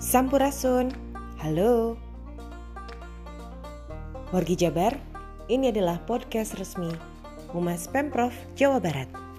Sampurasun, halo. Wargi Jabar, ini adalah podcast resmi Humas Pemprov Jawa Barat.